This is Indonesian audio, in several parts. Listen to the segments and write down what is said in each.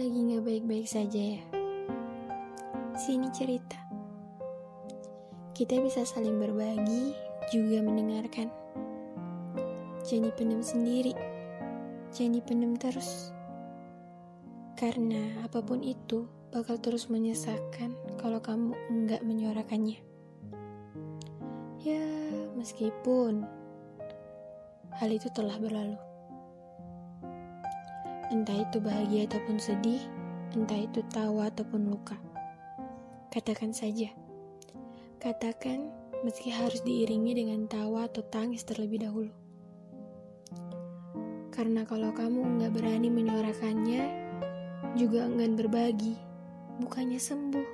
lagi nggak baik-baik saja ya? Sini cerita. Kita bisa saling berbagi, juga mendengarkan. Jangan pendem sendiri, jangan pendem terus. Karena apa pun itu bakal terus menyesakkan kalau kamu enggak menyuarakannya. Ya, meskipun hal itu telah berlalu. Entah itu bahagia ataupun sedih, entah itu tawa ataupun luka. Katakan saja. Katakan meski harus diiringi dengan tawa atau tangis terlebih dahulu. Karena kalau kamu nggak berani menyuarakannya, juga enggan berbagi, bukannya sembuh.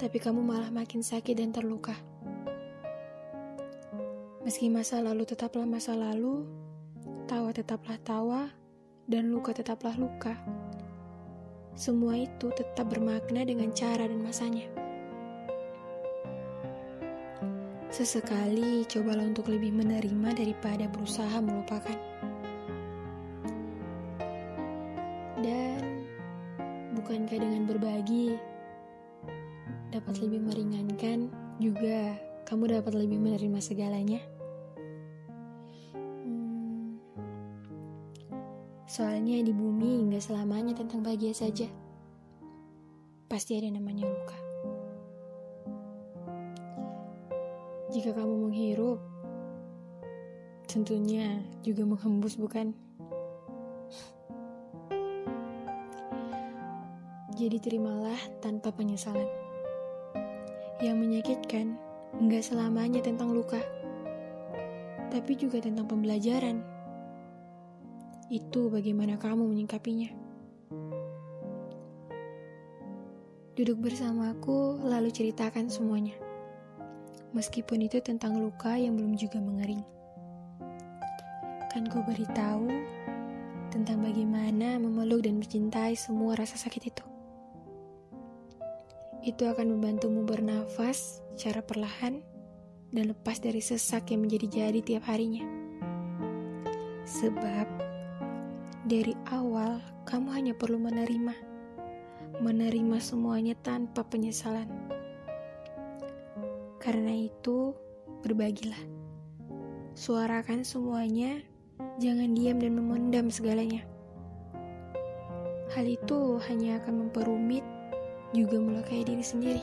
Tapi kamu malah makin sakit dan terluka. Meski masa lalu tetaplah masa lalu, tawa tetaplah tawa, dan luka tetaplah luka. Semua itu tetap bermakna dengan cara dan masanya. Sesekali cobalah untuk lebih menerima daripada berusaha melupakan. Dan bukankah dengan berbagi dapat lebih meringankan juga kamu dapat lebih menerima segalanya? Soalnya di bumi nggak selamanya tentang bahagia saja. Pasti ada namanya luka. Jika kamu menghirup, tentunya juga menghembus bukan? Jadi terimalah tanpa penyesalan. Yang menyakitkan nggak selamanya tentang luka, tapi juga tentang pembelajaran itu bagaimana kamu menyingkapinya. Duduk bersamaku, lalu ceritakan semuanya. Meskipun itu tentang luka yang belum juga mengering. Kan ku beritahu tentang bagaimana memeluk dan mencintai semua rasa sakit itu. Itu akan membantumu bernafas secara perlahan dan lepas dari sesak yang menjadi-jadi tiap harinya. Sebab dari awal, kamu hanya perlu menerima, menerima semuanya tanpa penyesalan. Karena itu, berbagilah, suarakan semuanya, jangan diam dan memendam segalanya. Hal itu hanya akan memperumit, juga melukai diri sendiri.